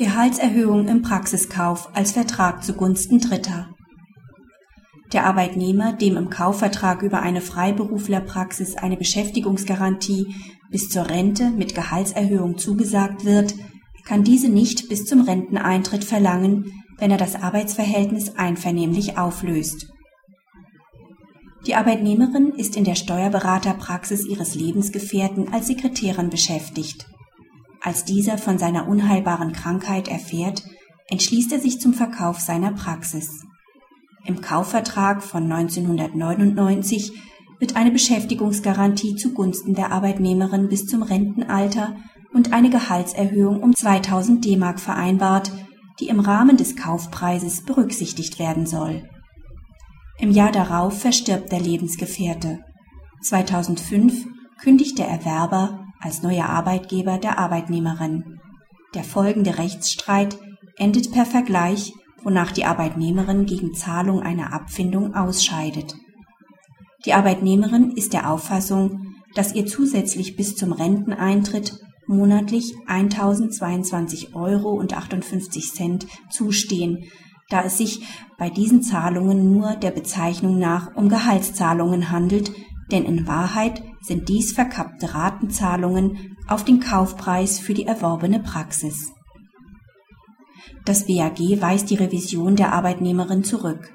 Gehaltserhöhung im Praxiskauf als Vertrag zugunsten Dritter. Der Arbeitnehmer, dem im Kaufvertrag über eine Freiberuflerpraxis eine Beschäftigungsgarantie bis zur Rente mit Gehaltserhöhung zugesagt wird, kann diese nicht bis zum Renteneintritt verlangen, wenn er das Arbeitsverhältnis einvernehmlich auflöst. Die Arbeitnehmerin ist in der Steuerberaterpraxis ihres Lebensgefährten als Sekretärin beschäftigt. Als dieser von seiner unheilbaren Krankheit erfährt, entschließt er sich zum Verkauf seiner Praxis. Im Kaufvertrag von 1999 wird eine Beschäftigungsgarantie zugunsten der Arbeitnehmerin bis zum Rentenalter und eine Gehaltserhöhung um 2000 D-Mark vereinbart, die im Rahmen des Kaufpreises berücksichtigt werden soll. Im Jahr darauf verstirbt der Lebensgefährte. 2005 kündigt der Erwerber als neuer Arbeitgeber der Arbeitnehmerin. Der folgende Rechtsstreit endet per Vergleich, wonach die Arbeitnehmerin gegen Zahlung einer Abfindung ausscheidet. Die Arbeitnehmerin ist der Auffassung, dass ihr zusätzlich bis zum Renteneintritt monatlich 1022 Euro und 58 Cent zustehen, da es sich bei diesen Zahlungen nur der Bezeichnung nach um Gehaltszahlungen handelt, denn in Wahrheit sind dies verkappte Ratenzahlungen auf den Kaufpreis für die erworbene Praxis. Das BAG weist die Revision der Arbeitnehmerin zurück.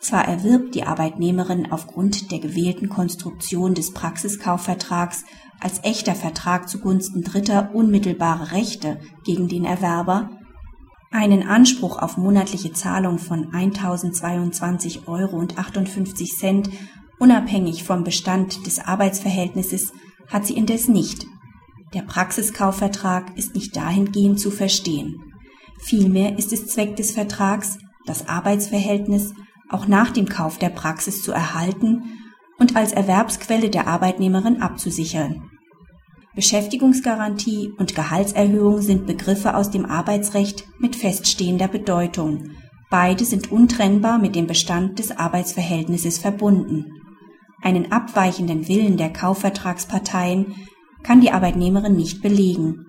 Zwar erwirbt die Arbeitnehmerin aufgrund der gewählten Konstruktion des Praxiskaufvertrags als echter Vertrag zugunsten Dritter unmittelbare Rechte gegen den Erwerber, einen Anspruch auf monatliche Zahlung von 1022 Euro und 58 Cent Unabhängig vom Bestand des Arbeitsverhältnisses hat sie indes nicht. Der Praxiskaufvertrag ist nicht dahingehend zu verstehen. Vielmehr ist es Zweck des Vertrags, das Arbeitsverhältnis auch nach dem Kauf der Praxis zu erhalten und als Erwerbsquelle der Arbeitnehmerin abzusichern. Beschäftigungsgarantie und Gehaltserhöhung sind Begriffe aus dem Arbeitsrecht mit feststehender Bedeutung. Beide sind untrennbar mit dem Bestand des Arbeitsverhältnisses verbunden einen abweichenden Willen der Kaufvertragsparteien kann die Arbeitnehmerin nicht belegen.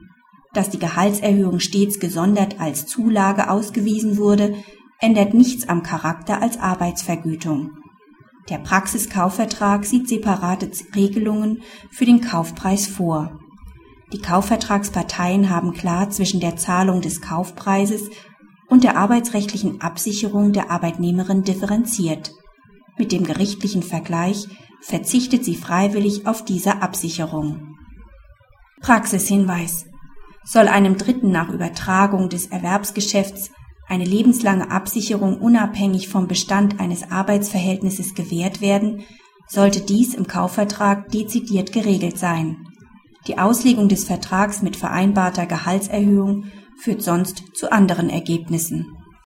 Dass die Gehaltserhöhung stets gesondert als Zulage ausgewiesen wurde, ändert nichts am Charakter als Arbeitsvergütung. Der Praxiskaufvertrag sieht separate Regelungen für den Kaufpreis vor. Die Kaufvertragsparteien haben klar zwischen der Zahlung des Kaufpreises und der arbeitsrechtlichen Absicherung der Arbeitnehmerin differenziert. Mit dem gerichtlichen Vergleich verzichtet sie freiwillig auf diese Absicherung. Praxishinweis. Soll einem Dritten nach Übertragung des Erwerbsgeschäfts eine lebenslange Absicherung unabhängig vom Bestand eines Arbeitsverhältnisses gewährt werden, sollte dies im Kaufvertrag dezidiert geregelt sein. Die Auslegung des Vertrags mit vereinbarter Gehaltserhöhung führt sonst zu anderen Ergebnissen